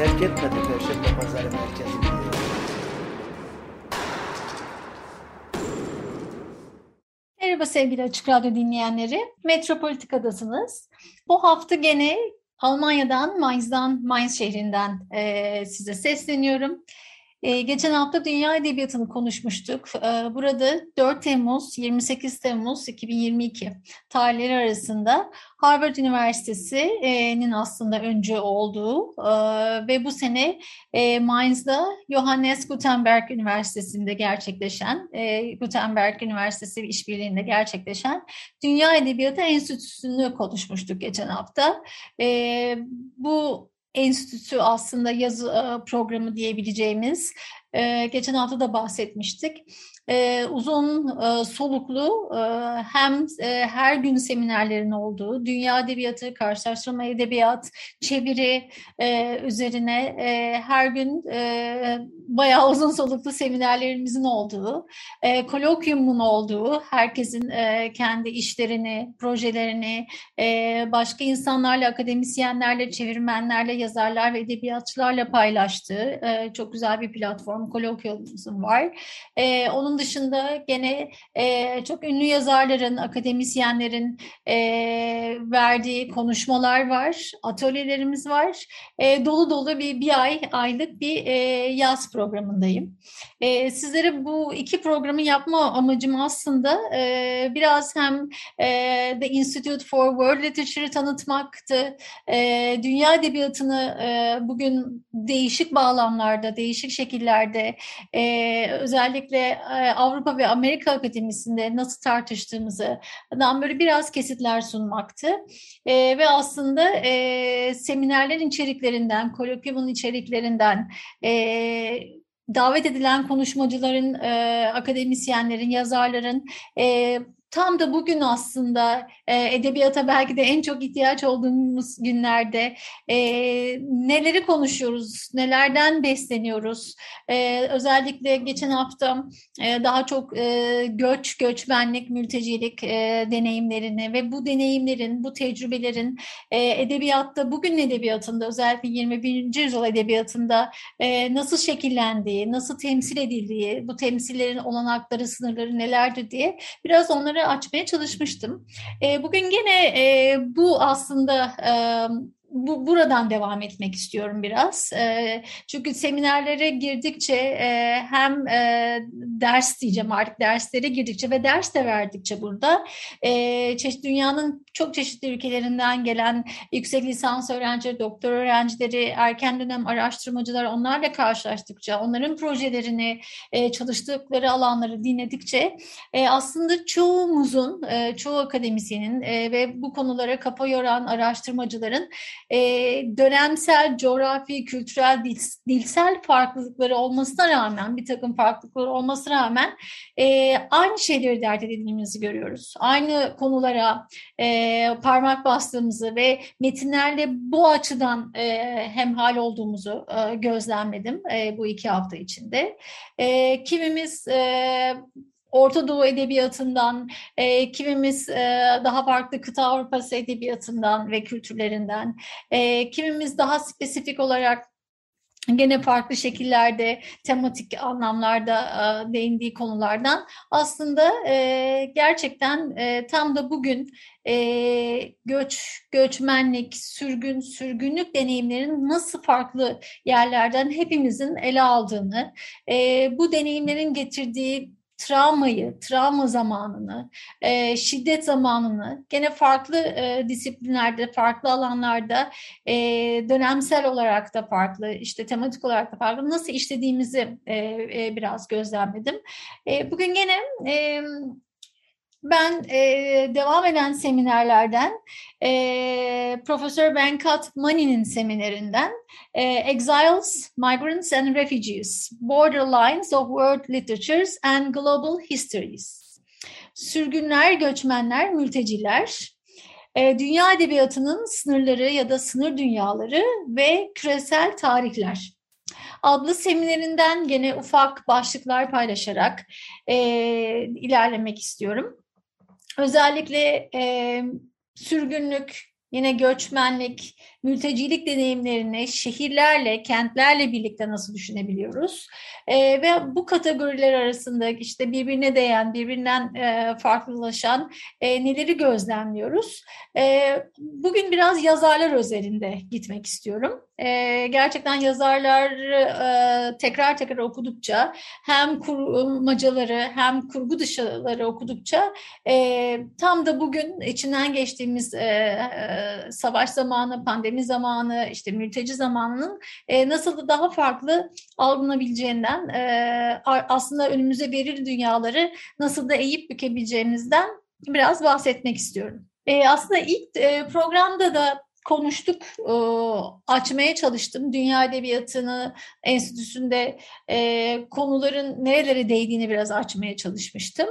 Terk etmedi Perşembe Pazarı merkezini. Merhaba sevgili Açık Radyo dinleyenleri. Metropolitika'dasınız. Bu hafta gene Almanya'dan, Mainz'dan, Mainz şehrinden e, size sesleniyorum. E, geçen hafta Dünya Edebiyatı'nı konuşmuştuk. E, burada 4 Temmuz, 28 Temmuz 2022 tarihleri arasında Harvard Üniversitesi'nin aslında öncü olduğu e, ve bu sene e, Mainz'da Johannes Gutenberg Üniversitesi'nde gerçekleşen, e, Gutenberg Üniversitesi işbirliğinde gerçekleşen Dünya Edebiyatı Enstitüsü'nü konuşmuştuk geçen hafta. Bu enstitü aslında yazı programı diyebileceğimiz geçen hafta da bahsetmiştik. E, uzun soluklu hem her gün seminerlerin olduğu dünya edebiyatı, karşılaştırma edebiyat, çeviri üzerine her gün bayağı uzun soluklu seminerlerimizin olduğu, kolokyumun olduğu, herkesin kendi işlerini, projelerini, başka insanlarla, akademisyenlerle, çevirmenlerle, yazarlar ve edebiyatçılarla paylaştığı çok güzel bir platform, kolokyumumuzun var. Onun dışında gene e, çok ünlü yazarların, akademisyenlerin e, verdiği konuşmalar var, atölyelerimiz var. E, dolu dolu bir, bir ay, aylık bir e, yaz programındayım. E, sizlere bu iki programı yapma amacım aslında e, biraz hem e, The Institute for World Literature'ı tanıtmaktı. E, dünya edebiyatını e, bugün değişik bağlamlarda, değişik şekillerde e, özellikle e, Avrupa ve Amerika Akademisi'nde nasıl tartıştığımızı böyle biraz kesitler sunmaktı. E, ve aslında e, seminerlerin içeriklerinden, kolokyumun içeriklerinden, e, davet edilen konuşmacıların, e, akademisyenlerin, yazarların e, tam da bugün aslında e, edebiyata belki de en çok ihtiyaç olduğumuz günlerde e, neleri konuşuyoruz, nelerden besleniyoruz. E, özellikle geçen hafta e, daha çok e, göç, göçmenlik, mültecilik e, deneyimlerini ve bu deneyimlerin, bu tecrübelerin e, edebiyatta, bugün edebiyatında özellikle 21. yüzyıl edebiyatında e, nasıl şekillendiği, nasıl temsil edildiği, bu temsillerin olanakları, sınırları nelerdir diye biraz açmaya çalışmıştım. E, bugün gene e, bu aslında e, bu buradan devam etmek istiyorum biraz. E, çünkü seminerlere girdikçe e, hem e, ders diyeceğim artık derslere girdikçe ve ders de verdikçe burada e, çeşit dünyanın çok çeşitli ülkelerinden gelen yüksek lisans öğrencileri, doktor öğrencileri, erken dönem araştırmacılar onlarla karşılaştıkça, onların projelerini, e, çalıştıkları alanları dinledikçe e, aslında çoğumuzun, e, çoğu akademisyenin e, ve bu konulara kafa yoran araştırmacıların e, dönemsel, coğrafi, kültürel, dil, dilsel farklılıkları olmasına rağmen, bir takım farklılıkları olmasına rağmen e, aynı şeyleri dert edildiğimizi görüyoruz. Aynı konulara e, parmak bastığımızı ve metinlerle bu açıdan e, hemhal olduğumuzu e, gözlemledim e, bu iki hafta içinde. E, kimimiz e, Orta Doğu Edebiyatı'ndan, e, kimimiz e, daha farklı kıta Avrupası Edebiyatı'ndan ve kültürlerinden, e, kimimiz daha spesifik olarak gene farklı şekillerde tematik anlamlarda e, değindiği konulardan aslında e, gerçekten e, tam da bugün e, göç, göçmenlik, sürgün, sürgünlük deneyimlerinin nasıl farklı yerlerden hepimizin ele aldığını, e, bu deneyimlerin getirdiği travmayı, travma zamanını, e, şiddet zamanını gene farklı e, disiplinlerde, farklı alanlarda e, dönemsel olarak da farklı, işte tematik olarak da farklı nasıl işlediğimizi e, e, biraz gözlemledim. E, bugün gene e, ben e, devam eden seminerlerden e, Profesör Venkat Mani'nin seminerinden e, Exiles, Migrants and Refugees, Borderlines of World Literatures and Global Histories. Sürgünler, göçmenler, mülteciler, e, dünya edebiyatının sınırları ya da sınır dünyaları ve küresel tarihler adlı seminerinden gene ufak başlıklar paylaşarak e, ilerlemek istiyorum. Özellikle e, sürgünlük, yine göçmenlik, mültecilik deneyimlerini şehirlerle, kentlerle birlikte nasıl düşünebiliyoruz? E, ve bu kategoriler arasında işte birbirine değen, birbirinden e, farklılaşan e, neleri gözlemliyoruz? E, bugün biraz yazarlar özelinde gitmek istiyorum. E, gerçekten yazarlar e, tekrar tekrar okudukça hem kurmacaları hem kurgu dışıları okudukça e, tam da bugün içinden geçtiğimiz e, e, savaş zamanı, pandemi pandemi zamanı, işte mülteci zamanının e, nasıl da daha farklı algılanabileceğinden, e, aslında önümüze verili dünyaları nasıl da eğip bükebileceğimizden biraz bahsetmek istiyorum. E, aslında ilk e, programda da konuştuk, e, açmaya çalıştım. Dünya Edebiyatı'nı enstitüsünde e, konuların nerelere değdiğini biraz açmaya çalışmıştım.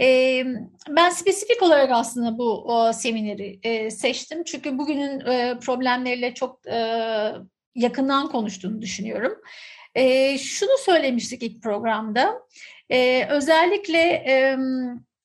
E, ben spesifik olarak aslında bu semineri seçtim. Çünkü bugünün problemleriyle çok yakından konuştuğunu düşünüyorum. Şunu söylemiştik ilk programda. Özellikle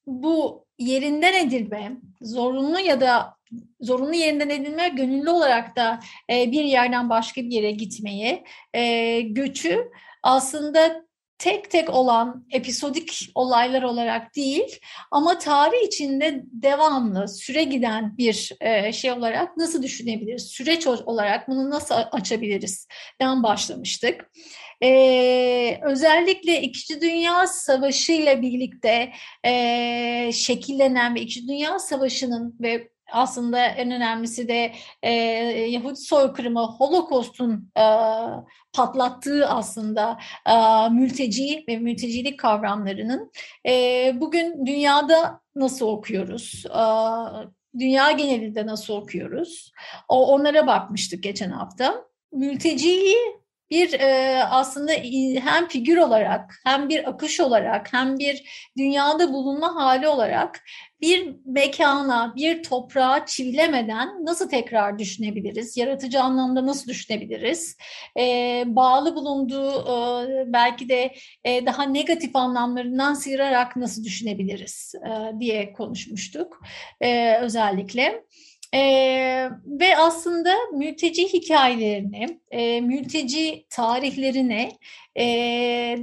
bu yerinden edilme, zorunlu ya da zorunlu yerinden edinme, gönüllü olarak da e, bir yerden başka bir yere gitmeyi, e, göçü aslında tek tek olan episodik olaylar olarak değil ama tarih içinde devamlı süre giden bir e, şey olarak nasıl düşünebiliriz? Süreç olarak bunu nasıl açabiliriz? Den başlamıştık. Ee, özellikle İkinci Dünya Savaşı ile birlikte e, şekillenen ve İkinci Dünya Savaşı'nın ve aslında en önemlisi de e, Yahudi soykırımı, Holocaust'un e, patlattığı aslında e, mülteci ve mültecilik kavramlarının e, bugün dünyada nasıl okuyoruz? E, dünya genelinde nasıl okuyoruz? O, onlara bakmıştık geçen hafta. Mülteciyi bir e, aslında hem figür olarak hem bir akış olarak hem bir dünyada bulunma hali olarak bir mekana, bir toprağa çivilemeden nasıl tekrar düşünebiliriz? Yaratıcı anlamda nasıl düşünebiliriz? E, bağlı bulunduğu e, belki de e, daha negatif anlamlarından sıyırarak nasıl düşünebiliriz e, diye konuşmuştuk e, özellikle. Ee, ve aslında mülteci hikayelerini, e, mülteci tarihlerini e,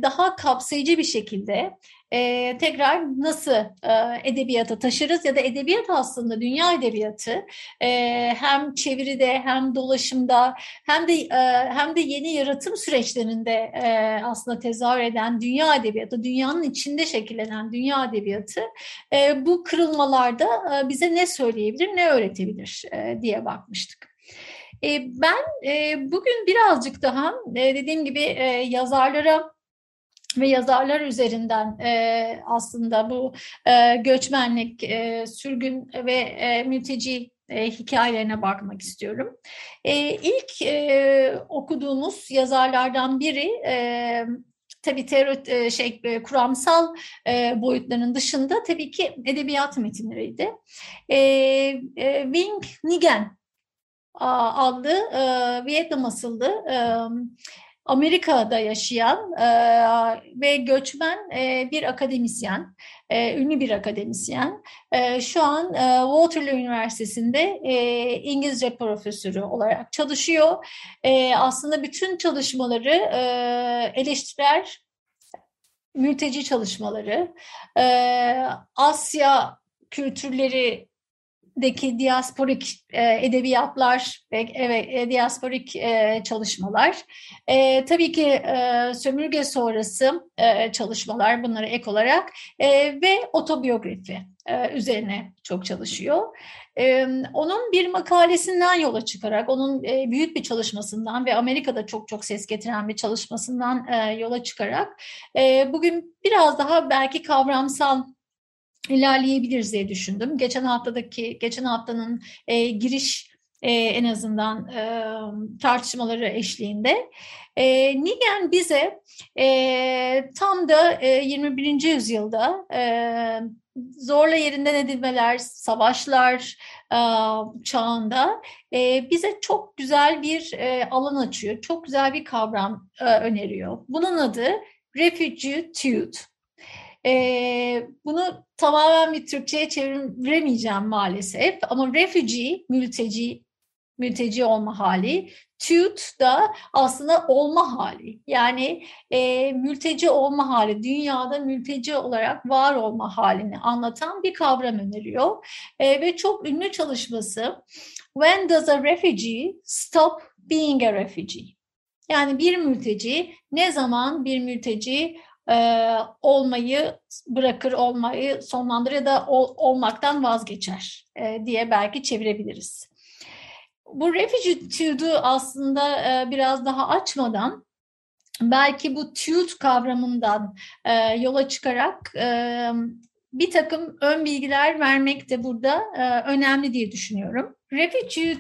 daha kapsayıcı bir şekilde e, tekrar nasıl e, edebiyata taşırız ya da edebiyat aslında dünya edebiyatı e, hem çeviride hem dolaşımda hem de e, hem de yeni yaratım süreçlerinde e, aslında tezahür eden dünya edebiyatı, dünyanın içinde şekillenen dünya edebiyatı e, bu kırılmalarda e, bize ne söyleyebilir, ne öğretebilir e, diye bakmıştık. Ben bugün birazcık daha dediğim gibi yazarlara ve yazarlar üzerinden e, aslında bu e, göçmenlik, e, sürgün ve e, mülteci e, hikayelerine bakmak istiyorum. E, ilk e, okuduğumuz yazarlardan biri e, tabii teori, e, şey e, kuramsal e, boyutlarının dışında tabii ki edebiyat metinleriydi. E, e, Wing Nigen adlı e, Vietnam asıllı e, Amerika'da yaşayan e, ve göçmen e, bir akademisyen, e, ünlü bir akademisyen. E, şu an e, Waterloo Üniversitesi'nde e, İngilizce profesörü olarak çalışıyor. E, aslında bütün çalışmaları e, eleştirel mülteci çalışmaları, e, Asya kültürleri deki diasporik e, edebiyatlar ve evet, e, diasporik e, çalışmalar. E, tabii ki e, sömürge sonrası e, çalışmalar bunlara ek olarak e, ve otobiyografi e, üzerine çok çalışıyor. E, onun bir makalesinden yola çıkarak, onun e, büyük bir çalışmasından ve Amerika'da çok çok ses getiren bir çalışmasından e, yola çıkarak e, bugün biraz daha belki kavramsal ilerleyebiliriz diye düşündüm. Geçen haftadaki, geçen haftanın e, giriş e, en azından e, tartışmaları eşliğinde. E, Nigen bize e, tam da e, 21. yüzyılda e, zorla yerinden edilmeler, savaşlar e, çağında e, bize çok güzel bir e, alan açıyor. Çok güzel bir kavram e, öneriyor. Bunun adı Refugee Tude. E, bunu tamamen bir Türkçe'ye çeviremeyeceğim maalesef ama refugee, mülteci, mülteci olma hali, tude da aslında olma hali. Yani e, mülteci olma hali, dünyada mülteci olarak var olma halini anlatan bir kavram öneriyor. E, ve çok ünlü çalışması When does a refugee stop being a refugee? Yani bir mülteci ne zaman bir mülteci e, olmayı bırakır, olmayı sonlandırır ya da ol, olmaktan vazgeçer e, diye belki çevirebiliriz. Bu refugee aslında e, biraz daha açmadan belki bu tude kavramından e, yola çıkarak e, bir takım ön bilgiler vermek de burada e, önemli diye düşünüyorum. Refugee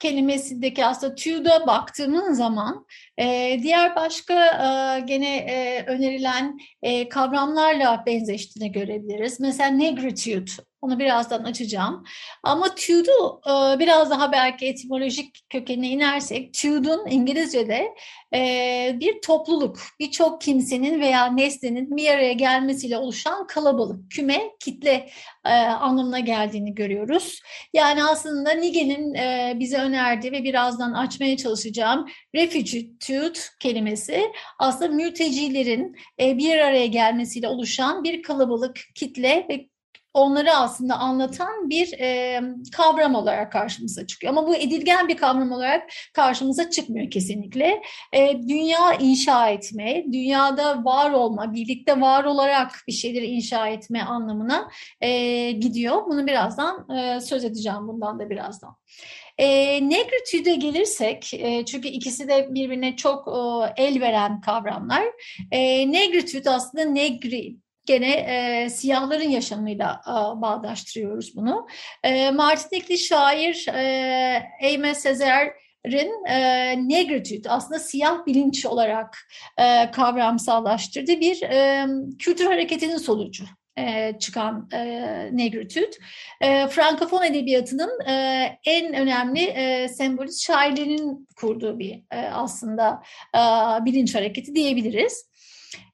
kelimesindeki aslında tüde baktığımız zaman e, diğer başka e, gene e, önerilen e, kavramlarla benzeştiğini görebiliriz. Mesela negritude onu birazdan açacağım. Ama tude'u e, biraz daha belki etimolojik kökenine inersek tude'un İngilizce'de e, bir topluluk, birçok kimsenin veya nesnenin bir araya gelmesiyle oluşan kalabalık, küme, kitle e, anlamına geldiğini görüyoruz. Yani aslında Nige'nin bize önerdiği ve birazdan açmaya çalışacağım refugitude kelimesi aslında mültecilerin bir araya gelmesiyle oluşan bir kalabalık, kitle ve onları aslında anlatan bir e, kavram olarak karşımıza çıkıyor. Ama bu edilgen bir kavram olarak karşımıza çıkmıyor kesinlikle. E, dünya inşa etme, dünyada var olma, birlikte var olarak bir şeyleri inşa etme anlamına e, gidiyor. Bunu birazdan e, söz edeceğim bundan da birazdan. E, negritude'e gelirsek, e, çünkü ikisi de birbirine çok e, el veren kavramlar. E, negritude aslında negri, gene e, siyahların yaşamıyla e, bağdaştırıyoruz bunu. E, Martinikli şair e, Aimé Césaire'in e, negritude aslında siyah bilinç olarak e, kavramsallaştırdığı bir e, kültür hareketinin sonucu e, çıkan e, negritude. E, Frankofon edebiyatının e, en önemli e, sembolist şairlerinin kurduğu bir e, aslında e, bilinç hareketi diyebiliriz.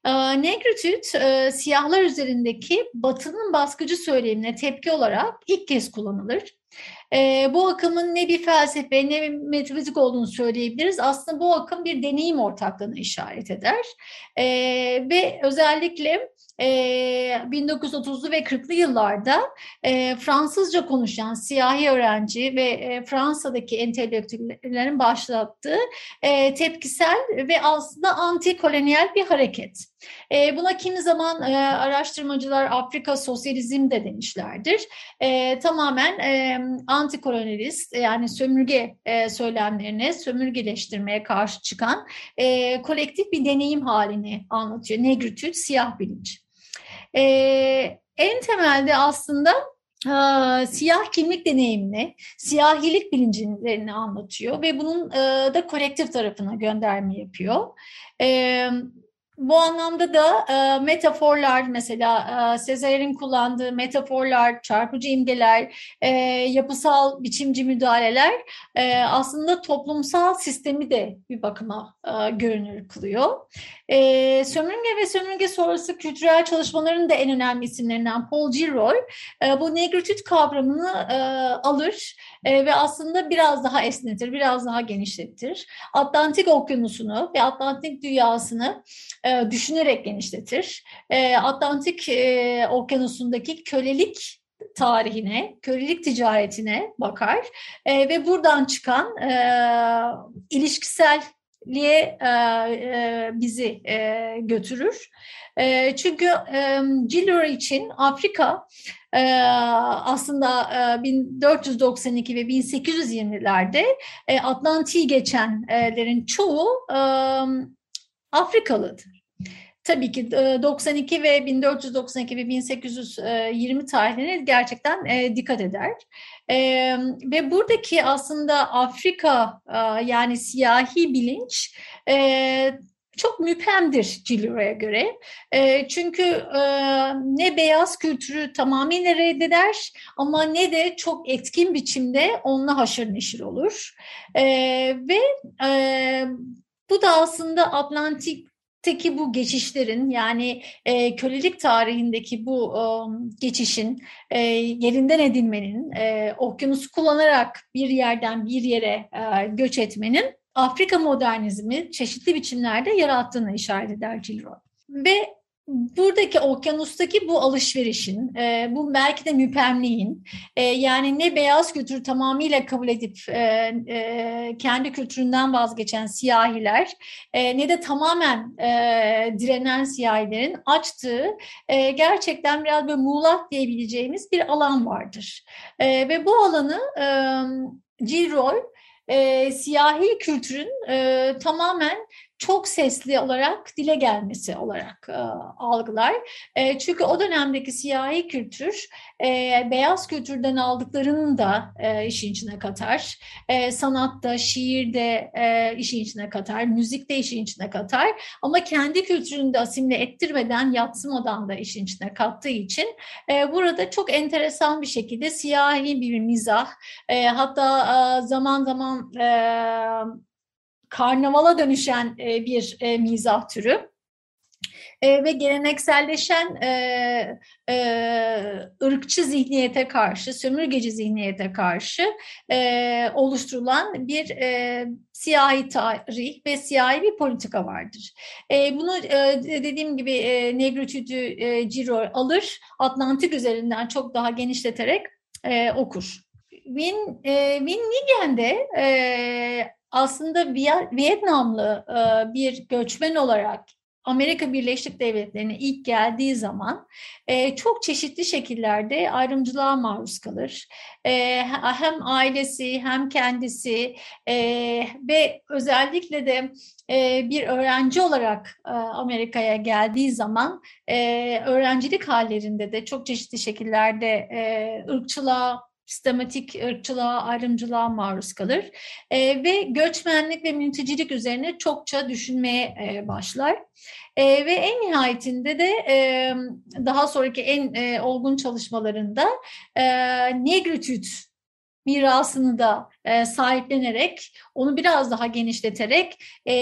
Ee, negritude e, siyahlar üzerindeki batının baskıcı söylemine tepki olarak ilk kez kullanılır. E, bu akımın ne bir felsefe ne bir metafizik olduğunu söyleyebiliriz. Aslında bu akım bir deneyim ortaklığına işaret eder. E, ve özellikle e, 1930'lu ve 40'lı yıllarda e, Fransızca konuşan siyahi öğrenci ve e, Fransa'daki entelektüellerin başlattığı e, tepkisel ve aslında anti-kolonyal bir hareket. E, buna kimi zaman e, araştırmacılar Afrika sosyalizm de demişlerdir. E, tamamen e, antikolonyalist yani sömürge e, söylemlerine, sömürgeleştirmeye karşı çıkan e, kolektif bir deneyim halini anlatıyor. Negritude, siyah bilinç. E, en temelde aslında e, siyah kimlik deneyimini, siyahilik bilincilerini anlatıyor ve bunun e, da kolektif tarafına gönderme yapıyor. Evet bu anlamda da e, metaforlar mesela e, Sezar'ın kullandığı metaforlar, çarpıcı imgeler, e, yapısal biçimci müdahaleler e, aslında toplumsal sistemi de bir bakıma e, görünür kılıyor. E, sömürge ve sömürge sonrası kültürel çalışmaların da en önemli isimlerinden Paul Gilroy e, bu negritude kavramını e, alır e, ve aslında biraz daha esnetir, biraz daha genişletir. Atlantik okyanusunu ve Atlantik dünyasını e, düşünerek genişletir. E, Atlantik e, okyanusundaki kölelik tarihine, kölelik ticaretine bakar e, ve buradan çıkan e, ilişkisel liye e, e, bizi e, götürür. E, çünkü e, Gilroy için Afrika aslında e, 1492 ve 1820'lerde e, Atlantik'i geçenlerin çoğu e, Afrikalıdır. tabii ki 92 ve 1492 ve 1820 tarihine gerçekten dikkat eder. Ve buradaki aslında Afrika yani siyahi bilinç çok müphemdir Ciliro'ya göre. E, çünkü e, ne beyaz kültürü tamamıyla reddeder ama ne de çok etkin biçimde onunla haşır neşir olur. E, ve e, bu da aslında Atlantik Teki bu geçişlerin yani e, kölelik tarihindeki bu e, geçişin e, yerinden edinmenin, e, okyanusu kullanarak bir yerden bir yere e, göç etmenin Afrika modernizmi çeşitli biçimlerde yarattığını işaret eder Gilroy. Ve buradaki okyanustaki bu alışverişin, e, bu belki de müpemliğin, e, yani ne beyaz kültürü tamamıyla kabul edip e, kendi kültüründen vazgeçen siyahiler, ne de tamamen direnen siyahilerin açtığı gerçekten biraz böyle muğlak diyebileceğimiz bir alan vardır. Ve bu alanı e, Gilroy e, siyahi kültürün e, tamamen çok sesli olarak dile gelmesi olarak e, algılar. E, çünkü o dönemdeki siyahi kültür e, beyaz kültürden aldıklarını da e, işin içine katar. E, sanatta, şiirde e, işin içine katar, müzikte işin içine katar. Ama kendi kültürünü de asimle ettirmeden, yatsımadan da işin içine kattığı için e, burada çok enteresan bir şekilde siyahi bir mizah, e, hatta e, zaman zaman e, karnavala dönüşen e, bir e, mizah türü. E, ve gelenekselleşen e, e, ırkçı zihniyete karşı, sömürgeci zihniyete karşı e, oluşturulan bir e, siyahi tarih ve siyahi bir politika vardır. E, bunu e, dediğim gibi e, Negritude e, Ciro alır, Atlantik üzerinden çok daha genişleterek e, okur. Win, e, Win Nigen'de e, aslında Vietnamlı e, bir göçmen olarak Amerika Birleşik Devletleri'ne ilk geldiği zaman e, çok çeşitli şekillerde ayrımcılığa maruz kalır. E, hem ailesi hem kendisi ve özellikle de bir öğrenci olarak Amerika'ya geldiği zaman öğrencilik hallerinde de çok çeşitli şekillerde ırkçılığa, sistematik ırkçılığa, ayrımcılığa maruz kalır e, ve göçmenlik ve mültecilik üzerine çokça düşünmeye e, başlar. E, ve en nihayetinde de e, daha sonraki en e, olgun çalışmalarında e, negritude mirasını da e, sahiplenerek, onu biraz daha genişleterek e,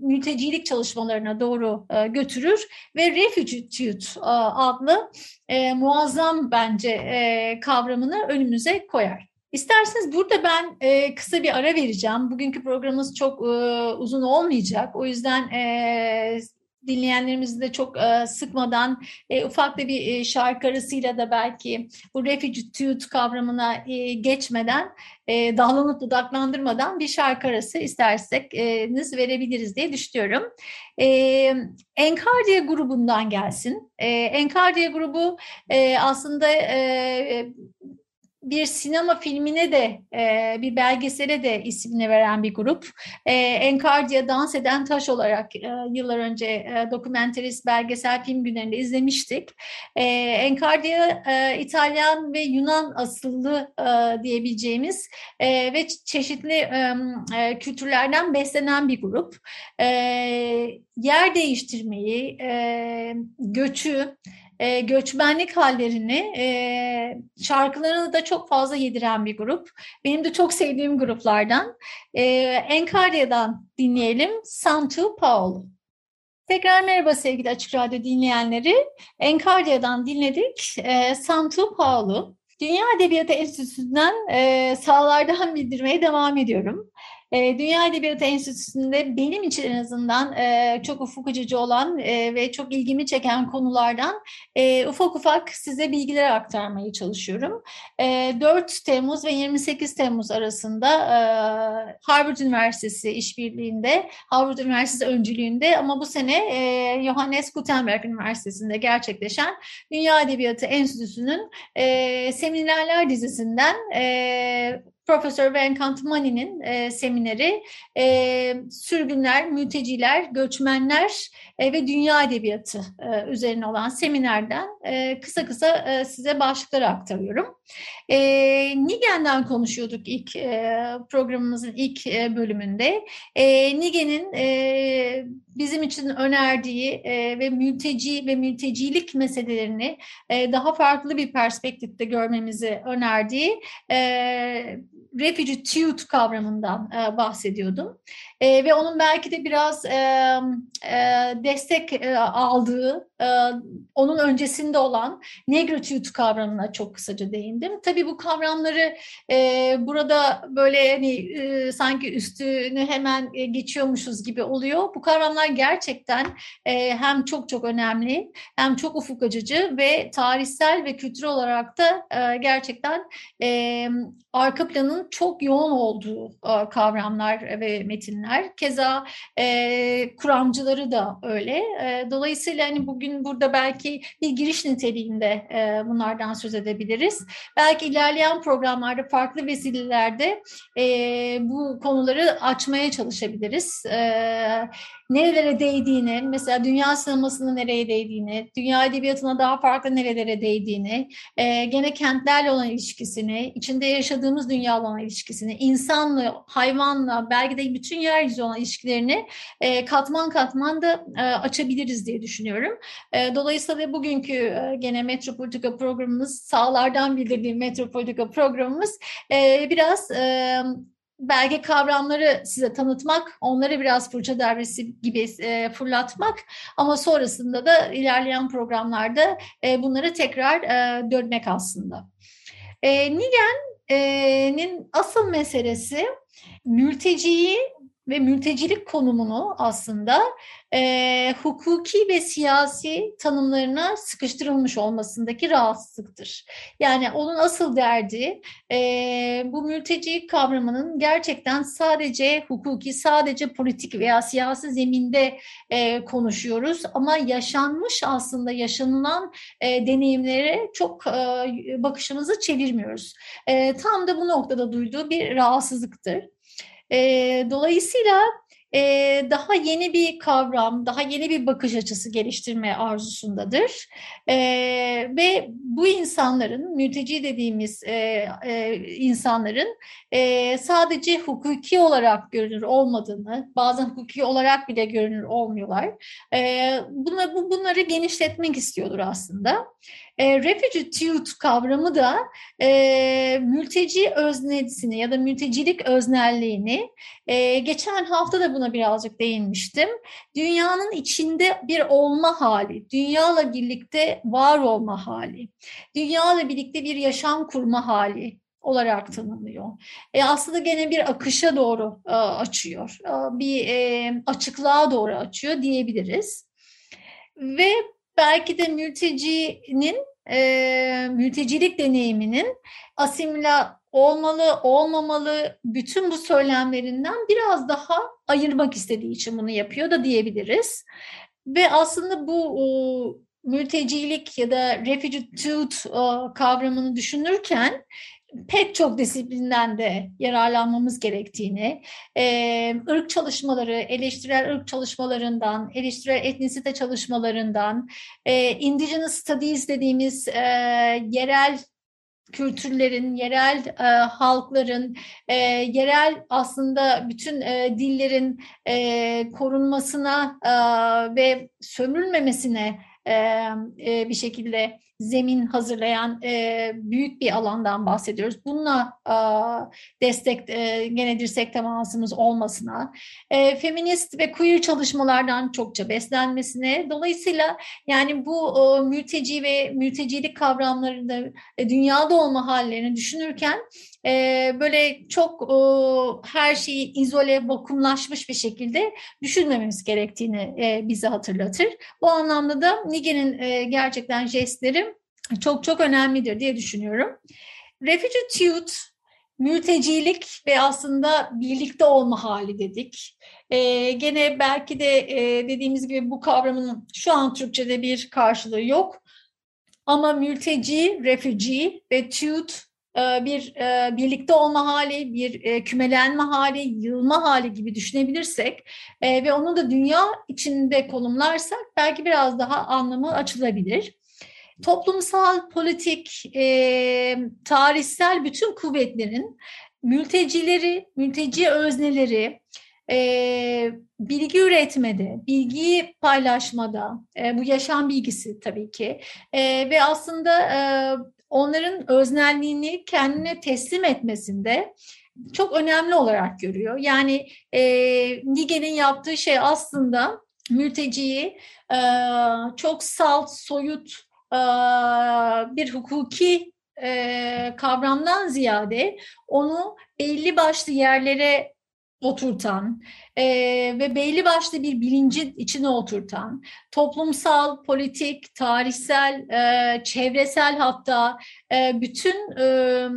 mültecilik çalışmalarına doğru e, götürür ve refugitude e, adlı e, muazzam bence e, kavramını önümüze koyar. İsterseniz burada ben e, kısa bir ara vereceğim. Bugünkü programımız çok e, uzun olmayacak. O yüzden e, dinleyenlerimizi de çok e, sıkmadan e, ufak da bir e, şarkı arasıyla da belki bu refugitude kavramına e, geçmeden e, dallanıp dudaklandırmadan bir şarkı arası isterseniz verebiliriz diye düşünüyorum. E, Enkardiye grubundan gelsin. E, Enkardiye grubu e, aslında e, bir sinema filmine de e, bir belgesele de ismini veren bir grup. E, Enkardiya Dans Eden Taş olarak e, yıllar önce e, dokumenterist belgesel film günlerinde izlemiştik. E, Enkardiya e, İtalyan ve Yunan asıllı e, diyebileceğimiz ve çeşitli kültürlerden beslenen bir grup. Yer değiştirmeyi, e, göçü, e, göçmenlik hallerini e, şarkılarını da çok fazla yediren bir grup. Benim de çok sevdiğim gruplardan. E, Enkarya'dan dinleyelim Santu Paolo. Tekrar merhaba sevgili Açık Radyo dinleyenleri. Enkarya'dan dinledik e, Santu Paolo. Dünya Edebiyatı Enstitüsü'nden e, sahalardan bildirmeye devam ediyorum. E, Dünya Edebiyatı Enstitüsü'nde benim için en azından e, çok ufuk açıcı olan e, ve çok ilgimi çeken konulardan e, ufak ufak size bilgiler aktarmaya çalışıyorum. E, 4 Temmuz ve 28 Temmuz arasında Harvard Üniversitesi işbirliğinde, Harvard Üniversitesi öncülüğünde ama bu sene Johannes Gutenberg Üniversitesi'nde gerçekleşen Dünya Edebiyatı Enstitüsü'nün seminerler dizisinden Profesör Venkant Mani'nin e, semineri e, sürgünler, mülteciler, göçmenler e, ve dünya edebiyatı e, üzerine olan seminerden e, kısa kısa e, size başlıkları aktarıyorum. E, Nigen'den konuşuyorduk ilk e, programımızın ilk e, bölümünde. E, Nigen'in e, bizim için önerdiği e, ve mülteci ve mültecilik meselelerini e, daha farklı bir perspektifte görmemizi önerdiği e, refugee tude kavramından e, bahsediyordum. E, ve onun belki de biraz e, e, destek e, aldığı, e, onun öncesinde olan negritude kavramına çok kısaca değindim. Tabii bu kavramları e, burada böyle hani e, sanki üstünü hemen e, geçiyormuşuz gibi oluyor. Bu kavramlar gerçekten e, hem çok çok önemli, hem çok ufuk açıcı ve tarihsel ve kültürel olarak da e, gerçekten e, arka planın çok yoğun olduğu e, kavramlar ve metinler. Keza e, kuramcıları da öyle. Dolayısıyla hani bugün burada belki bir giriş niteliğinde bunlardan söz edebiliriz. Belki ilerleyen programlarda farklı vesilelerde bu konuları açmaya çalışabiliriz. E, nerelere değdiğini, mesela dünya sinemasının nereye değdiğini, dünya edebiyatına daha farklı nerelere değdiğini, e, gene kentlerle olan ilişkisini, içinde yaşadığımız dünyayla olan ilişkisini, insanla, hayvanla, belki de bütün yeryüzü olan ilişkilerini e, katman katman da e, açabiliriz diye düşünüyorum. E, dolayısıyla bugünkü e, gene Metropolitika programımız, sağlardan bildirdiğim Metropolitika programımız e, biraz... E, belge kavramları size tanıtmak, onları biraz fırça devresi gibi e, fırlatmak ama sonrasında da ilerleyen programlarda e, bunları tekrar e, dönmek aslında. E, Nigen'in asıl meselesi mülteciyi ve mültecilik konumunu aslında e, hukuki ve siyasi tanımlarına sıkıştırılmış olmasındaki rahatsızlıktır. Yani onun asıl derdi e, bu mülteci kavramının gerçekten sadece hukuki, sadece politik veya siyasi zeminde e, konuşuyoruz ama yaşanmış aslında yaşanılan e, deneyimlere çok e, bakışımızı çevirmiyoruz. E, tam da bu noktada duyduğu bir rahatsızlıktır. E, dolayısıyla e, daha yeni bir kavram, daha yeni bir bakış açısı geliştirme arzusundadır. E, ve bu insanların, mülteci dediğimiz e, e, insanların e, sadece hukuki olarak görünür olmadığını, bazen hukuki olarak bile görünür olmuyorlar. E, bunları, bunları genişletmek istiyordur aslında. E, refugitude kavramı da e, mülteci öznesini ya da mültecilik öznelliğini e, geçen hafta da buna birazcık değinmiştim. Dünyanın içinde bir olma hali, dünyayla birlikte var olma hali, dünyayla birlikte bir yaşam kurma hali olarak tanımlıyor. E, aslında gene bir akışa doğru e, açıyor, e, bir e, açıklığa doğru açıyor diyebiliriz. Ve belki de mültecinin e, mültecilik deneyiminin asimila olmalı, olmamalı bütün bu söylemlerinden biraz daha ayırmak istediği için bunu yapıyor da diyebiliriz. Ve aslında bu o, mültecilik ya da refugitude kavramını düşünürken pek çok disiplinden de yararlanmamız gerektiğini, e, ırk çalışmaları, eleştirel ırk çalışmalarından, eleştirel etnisite çalışmalarından, e, indigenous studies dediğimiz e, yerel kültürlerin, yerel e, halkların, e, yerel aslında bütün e, dillerin e, korunmasına e, ve sömürülmemesine e, e, bir şekilde zemin hazırlayan e, büyük bir alandan bahsediyoruz. Bununla e, destek e, gene dirsek temasımız olmasına, e, feminist ve queer çalışmalardan çokça beslenmesine, dolayısıyla yani bu e, mülteci ve mültecilik kavramlarında e, dünyada olma hallerini düşünürken e, böyle çok e, her şeyi izole, vakumlaşmış bir şekilde düşünmememiz gerektiğini e, bize hatırlatır. Bu anlamda da Nige'nin e, gerçekten jestleri çok çok önemlidir diye düşünüyorum. Refugitude, mültecilik ve aslında birlikte olma hali dedik. Ee, gene belki de e, dediğimiz gibi bu kavramın şu an Türkçe'de bir karşılığı yok. Ama mülteci, refugee ve tude e, bir e, birlikte olma hali, bir e, kümelenme hali, yığılma hali gibi düşünebilirsek ve onu da dünya içinde konumlarsak belki biraz daha anlamı açılabilir. Toplumsal, politik, tarihsel bütün kuvvetlerin mültecileri, mülteci özneleri, bilgi üretmede, bilgiyi paylaşmada, bu yaşam bilgisi tabii ki ve aslında onların öznelliğini kendine teslim etmesinde çok önemli olarak görüyor. Yani e, Nige'nin yaptığı şey aslında mülteciyi e, çok salt, soyut e, bir hukuki kavramdan ziyade onu belli başlı yerlere oturtan e, ve belli başlı bir bilincin içine oturtan, toplumsal, politik, tarihsel, e, çevresel hatta e, bütün e,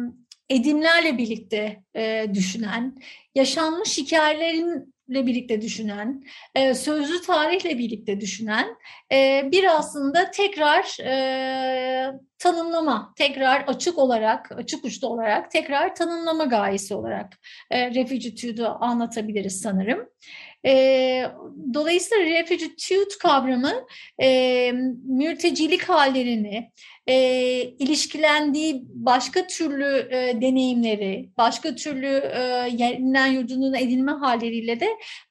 edimlerle birlikte e, düşünen, yaşanmış hikayelerin ile birlikte düşünen, e, sözlü tarihle birlikte düşünen e, bir aslında tekrar e, tanımlama, tekrar açık olarak, açık uçlu olarak tekrar tanımlama gayesi olarak e, refugitude'u anlatabiliriz sanırım. E, dolayısıyla refugitude kavramı e, mültecilik hallerini, e, ilişkilendiği başka türlü e, deneyimleri, başka türlü e, yerinden yurdunun edilme halleriyle de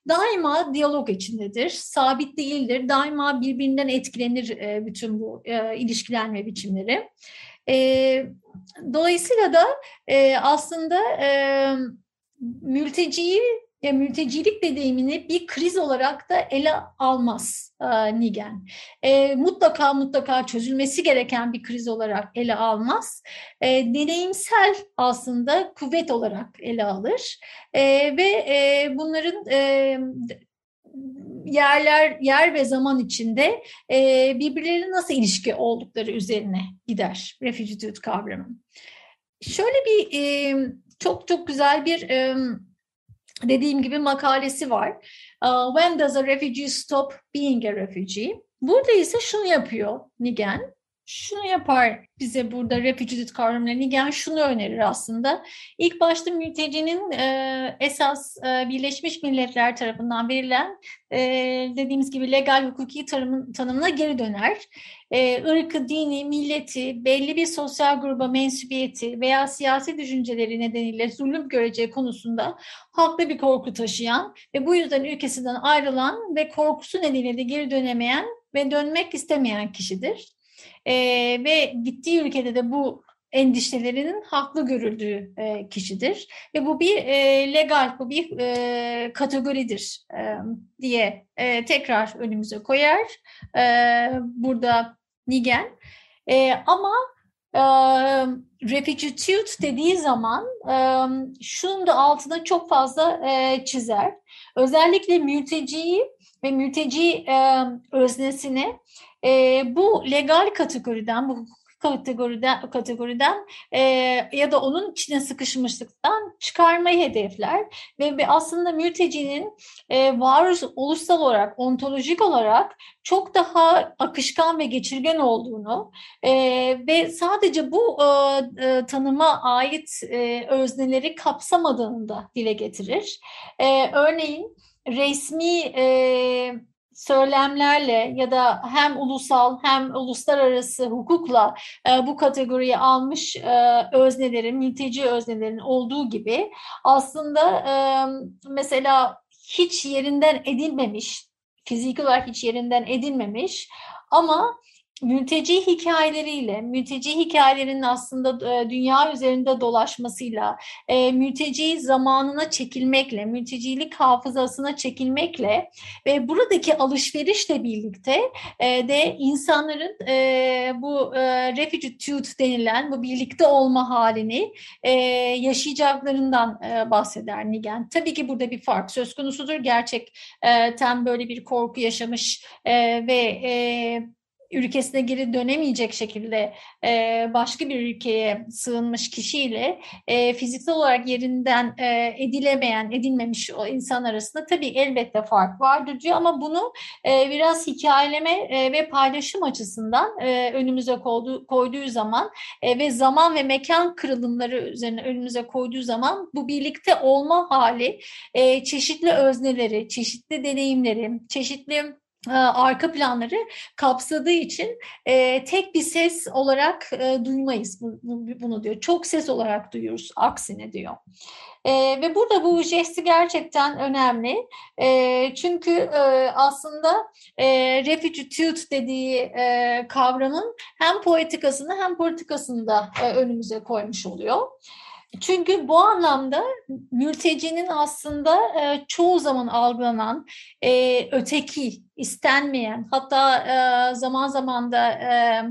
daima diyalog içindedir. Sabit değildir. Daima birbirinden etkilenir e, bütün bu e, ilişkilenme biçimleri. E, dolayısıyla da e, aslında e, mülteciyi ya mültecilik deneyimini bir kriz olarak da ele almaz e, Nigen. E, mutlaka mutlaka çözülmesi gereken bir kriz olarak ele almaz. E, deneyimsel aslında kuvvet olarak ele alır e, ve e, bunların e, yerler yer ve zaman içinde e, birbirleri nasıl ilişki oldukları üzerine gider refugitude kavramı. Şöyle bir e, çok çok güzel bir e, dediğim gibi makalesi var. Uh, When does a refugee stop being a refugee? Burada ise şunu yapıyor Nigen. Şunu yapar bize burada refugee kavramıyla Nigen şunu önerir aslında. İlk başta mültecinin e, esas e, Birleşmiş Milletler tarafından verilen e, dediğimiz gibi legal hukuki tanım, tanımına geri döner. E, ırkı, dini, milleti, belli bir sosyal gruba mensubiyeti veya siyasi düşünceleri nedeniyle zulüm göreceği konusunda haklı bir korku taşıyan ve bu yüzden ülkesinden ayrılan ve korkusu nedeniyle de geri dönemeyen ve dönmek istemeyen kişidir e, ve gittiği ülkede de bu endişelerinin haklı görüldüğü e, kişidir ve bu bir e, legal, bu bir e, kategoridir e, diye e, tekrar önümüze koyar e, burada Nigen. E, ama e, refugitude dediği zaman e, şunun da altına çok fazla e, çizer. Özellikle mülteciyi ve mülteci e, öznesini e, bu legal kategoriden, bu kategoriden, kategoriden e, ya da onun içine sıkışmışlıktan çıkarmayı hedefler ve aslında mültecinin e, ulusal olarak, ontolojik olarak çok daha akışkan ve geçirgen olduğunu e, ve sadece bu e, e, tanıma ait e, özneleri kapsamadığını da dile getirir. E, örneğin resmi e, söylemlerle ya da hem ulusal hem uluslararası hukukla e, bu kategoriyi almış e, öznelerin, mülteci öznelerin olduğu gibi aslında e, mesela hiç yerinden edilmemiş, fiziki olarak hiç yerinden edilmemiş ama mülteci hikayeleriyle, mülteci hikayelerinin aslında e, dünya üzerinde dolaşmasıyla, e, mülteci zamanına çekilmekle, mültecilik hafızasına çekilmekle ve buradaki alışverişle birlikte e, de insanların bu refugitude denilen bu birlikte olma halini yaşayacaklarından bahseder Nigen. Tabii ki burada bir fark söz konusudur. Gerçekten böyle bir korku yaşamış ve ülkesine geri dönemeyecek şekilde e, başka bir ülkeye sığınmış kişiyle e, fiziksel olarak yerinden e, edilemeyen, edilmemiş o insan arasında tabii elbette fark vardır diyor. Ama bunu e, biraz hikayeleme e, ve paylaşım açısından e, önümüze koydu, koyduğu zaman e, ve zaman ve mekan kırılımları üzerine önümüze koyduğu zaman bu birlikte olma hali e, çeşitli özneleri, çeşitli deneyimleri, çeşitli arka planları kapsadığı için e, tek bir ses olarak e, duymayız bu, bu, bunu diyor. Çok ses olarak duyuyoruz aksine diyor. E, ve burada bu jesti gerçekten önemli. E, çünkü e, aslında e, refugitude dediği e, kavramın hem poetikasını hem politikasını da e, önümüze koymuş oluyor. Çünkü bu anlamda mültecinin aslında e, çoğu zaman algılanan e, öteki, istenmeyen, hatta e, zaman zaman da e,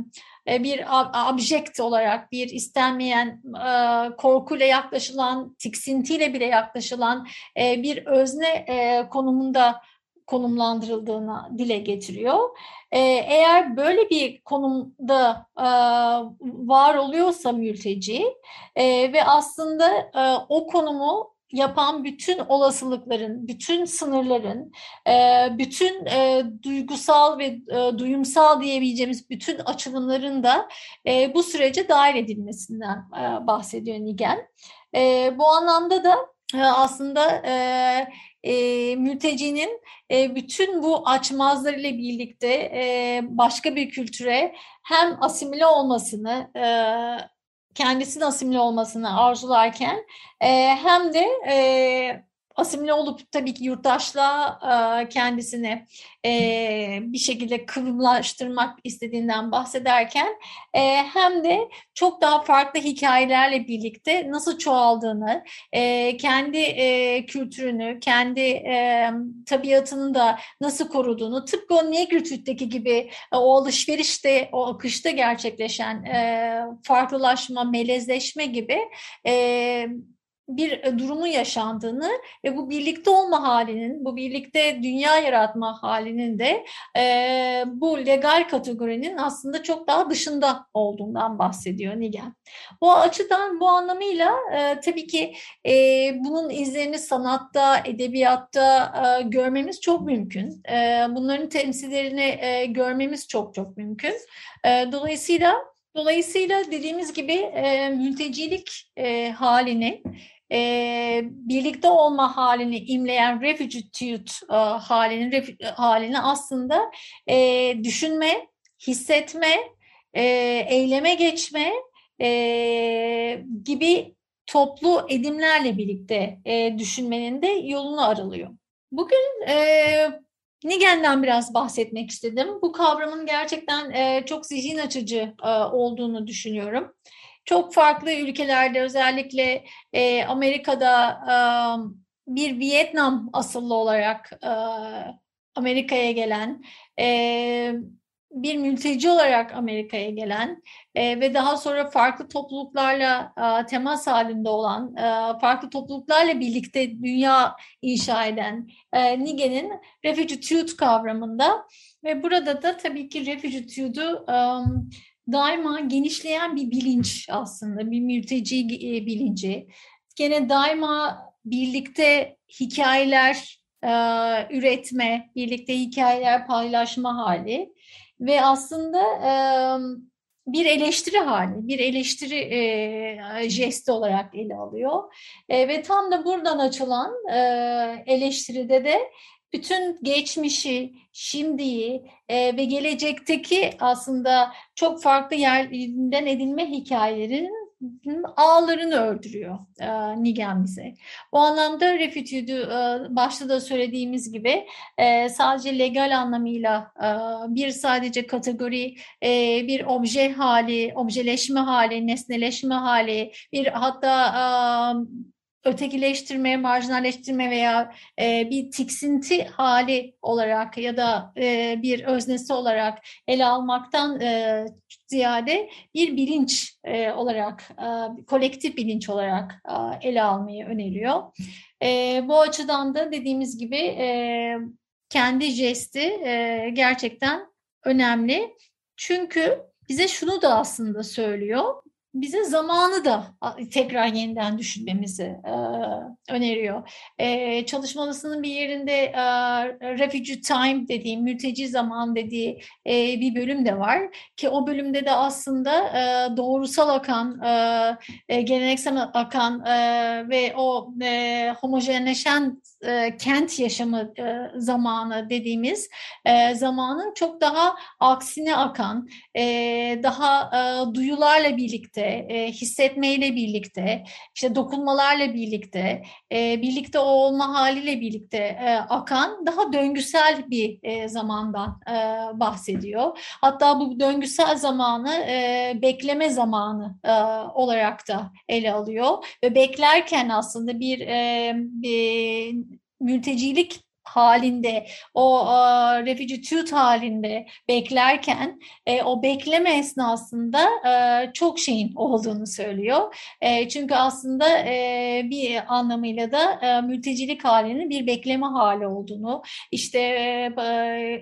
e bir objekt olarak bir istenmeyen e, korkuyla yaklaşılan, tiksintiyle bile yaklaşılan e, bir özne e, konumunda konumlandırıldığını dile getiriyor. Ee, eğer böyle bir konumda e, var oluyorsa mülteci e, ve aslında e, o konumu yapan bütün olasılıkların, bütün sınırların, bütün duygusal ve duyumsal diyebileceğimiz bütün açılımların da bu sürece dahil edilmesinden bahsediyor Nigen. Bu anlamda da aslında e, mültecinin e, bütün bu açmazlarıyla birlikte e, başka bir kültüre hem asimile olmasını, e, kendisinin asimile olmasını arzularken e, hem de e, asimile olup tabii ki yurttaşlığa kendisini bir şekilde kıvrımlaştırmak istediğinden bahsederken hem de çok daha farklı hikayelerle birlikte nasıl çoğaldığını, kendi kültürünü, kendi tabiatını da nasıl koruduğunu, tıpkı o Negritüd'deki gibi o alışverişte, o akışta gerçekleşen farklılaşma, melezleşme gibi bir e, durumu yaşandığını ve bu birlikte olma halinin, bu birlikte dünya yaratma halinin de e, bu legal kategorinin aslında çok daha dışında olduğundan bahsediyor Nigen. Bu açıdan bu anlamıyla e, tabii ki e, bunun izlerini sanatta, edebiyatta e, görmemiz çok mümkün. E, bunların temsillerini e, görmemiz çok çok mümkün. E, dolayısıyla Dolayısıyla dediğimiz gibi e, mültecilik e, halini e, birlikte olma halini imleyen refugitude e, halinin ref, halini aslında e, düşünme, hissetme, e, eyleme geçme e, gibi toplu edimlerle birlikte e, düşünmenin de yolunu aralıyor. Bugün e, Nigen'den biraz bahsetmek istedim. Bu kavramın gerçekten e, çok zihin açıcı e, olduğunu düşünüyorum. Çok farklı ülkelerde özellikle e, Amerika'da e, bir Vietnam asıllı olarak e, Amerika'ya gelen, e, bir mülteci olarak Amerika'ya gelen e, ve daha sonra farklı topluluklarla e, temas halinde olan, e, farklı topluluklarla birlikte dünya inşa eden e, Nige'nin refugitude kavramında. Ve burada da tabii ki refugitude'u um, daima genişleyen bir bilinç aslında, bir mülteci e, bilinci. Gene daima birlikte hikayeler e, üretme, birlikte hikayeler paylaşma hali ve aslında e, bir eleştiri hali, bir eleştiri e, jesti olarak ele alıyor. E, ve tam da buradan açılan e, eleştiride de bütün geçmişi, şimdiyi e, ve gelecekteki aslında çok farklı yerlerinden edinme hikayelerinin ağlarını ördürüyor e, Nigen bize. Bu anlamda refutüdü e, başta da söylediğimiz gibi e, sadece legal anlamıyla e, bir sadece kategori, e, bir obje hali, objeleşme hali, nesneleşme hali, bir hatta e, ötekileştirme, marjinalleştirme veya e, bir tiksinti hali olarak ya da e, bir öznesi olarak ele almaktan e, ziyade bir bilinç e, olarak, e, kolektif bilinç olarak e, ele almayı öneriyor. E, bu açıdan da dediğimiz gibi e, kendi jesti e, gerçekten önemli. Çünkü bize şunu da aslında söylüyor bize zamanı da tekrar yeniden düşünmemizi e, öneriyor. E, çalışmasının bir yerinde e, refugee time dediğim, mülteci zaman dediği e, bir bölüm de var ki o bölümde de aslında e, doğrusal akan, e, e, geleneksel akan e, ve o e, homojenleşen e, kent yaşamı e, zamanı dediğimiz e, zamanın çok daha aksine akan, e, daha e, duyularla birlikte, e, hissetmeyle birlikte, işte dokunmalarla birlikte, e, birlikte olma haliyle birlikte e, akan daha döngüsel bir e, zamandan e, bahsediyor. Hatta bu döngüsel zamanı e, bekleme zamanı e, olarak da ele alıyor ve beklerken aslında bir, e, bir mültecilik halinde, o e, refugee halinde beklerken e, o bekleme esnasında e, çok şeyin olduğunu söylüyor. E, çünkü aslında e, bir anlamıyla da e, mültecilik halinin bir bekleme hali olduğunu, işte e,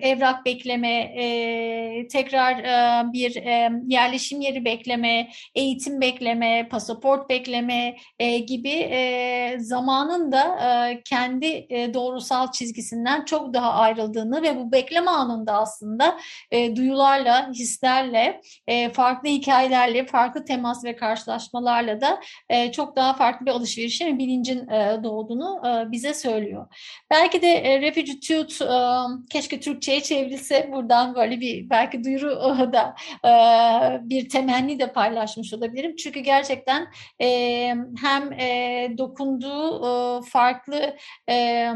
evrak bekleme, e, tekrar e, bir e, yerleşim yeri bekleme, eğitim bekleme, pasaport bekleme e, gibi e, zamanın da e, kendi e, doğrusal çizgi çizgisinden çok daha ayrıldığını ve bu bekleme anında aslında e, duyularla, hislerle, e, farklı hikayelerle, farklı temas ve karşılaşmalarla da e, çok daha farklı bir alışverişin ve bilincin e, doğduğunu e, bize söylüyor. Belki de e, Refugee Tooth e, keşke Türkçe'ye çevrilse buradan böyle bir belki duyuru da e, bir temenni de paylaşmış olabilirim. Çünkü gerçekten e, hem e, dokunduğu e, farklı e,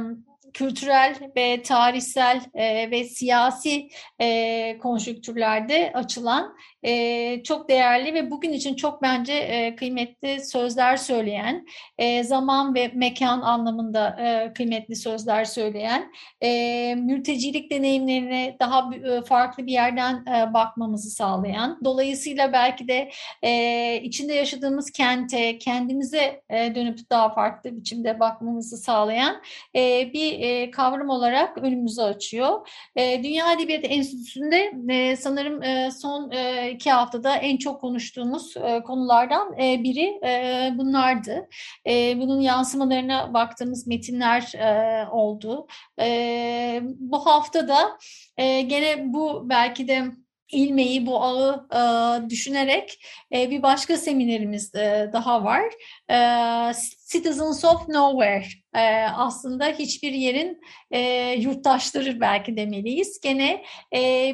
kültürel ve tarihsel e, ve siyasi e, konjüktürlerde açılan e, çok değerli ve bugün için çok bence e, kıymetli sözler söyleyen, e, zaman ve mekan anlamında e, kıymetli sözler söyleyen, e, mültecilik deneyimlerine daha e, farklı bir yerden e, bakmamızı sağlayan, dolayısıyla belki de e, içinde yaşadığımız kente, kendimize e, dönüp daha farklı biçimde bakmamızı sağlayan e, bir e, kavram olarak önümüzü açıyor. E, Dünya Edebiyatı Enstitüsü'nde e, sanırım e, son e, iki haftada en çok konuştuğumuz e, konulardan e, biri e, bunlardı. Bunun yansımalarına baktığımız metinler oldu. Bu hafta da gene bu belki de ilmeği, bu ağı e, düşünerek e, bir başka seminerimiz e, daha var. E, Citizens of Nowhere e, aslında hiçbir yerin e, yurttaşları belki demeliyiz. Gene e,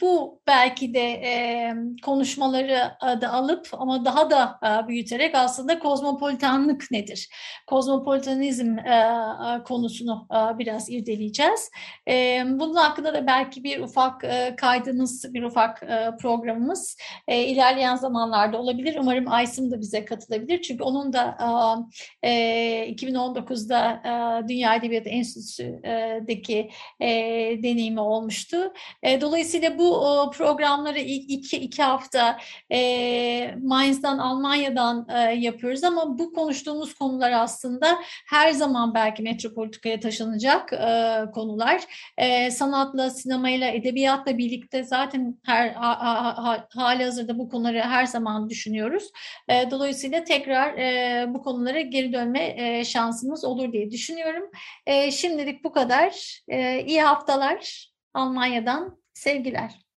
bu belki de e, konuşmaları da alıp ama daha da e, büyüterek aslında kozmopolitanlık nedir? Kozmopolitanizm e, konusunu e, biraz irdeleyeceğiz. E, bunun hakkında da belki bir ufak e, kaydımız, bir ufak e, programımız e, ilerleyen zamanlarda olabilir. Umarım Aysim da bize katılabilir. Çünkü onun da e, 2019'da e, Dünya Edebiyatı Enstitüsü'deki e, deneyimi olmuştu. E, dolayısıyla bu o, programları ilk iki, iki hafta e, Mainz'dan, Almanya'dan e, yapıyoruz ama bu konuştuğumuz konular aslında her zaman belki metropolitikaya taşınacak e, konular. E, sanatla, sinemayla, edebiyatla birlikte zaten her ha, ha, ha, hali hazırda bu konuları her zaman düşünüyoruz. E, dolayısıyla tekrar e, bu konulara geri dönme e, şansımız olur diye düşünüyorum. E, şimdilik bu kadar. E, iyi haftalar Almanya'dan sevgiler.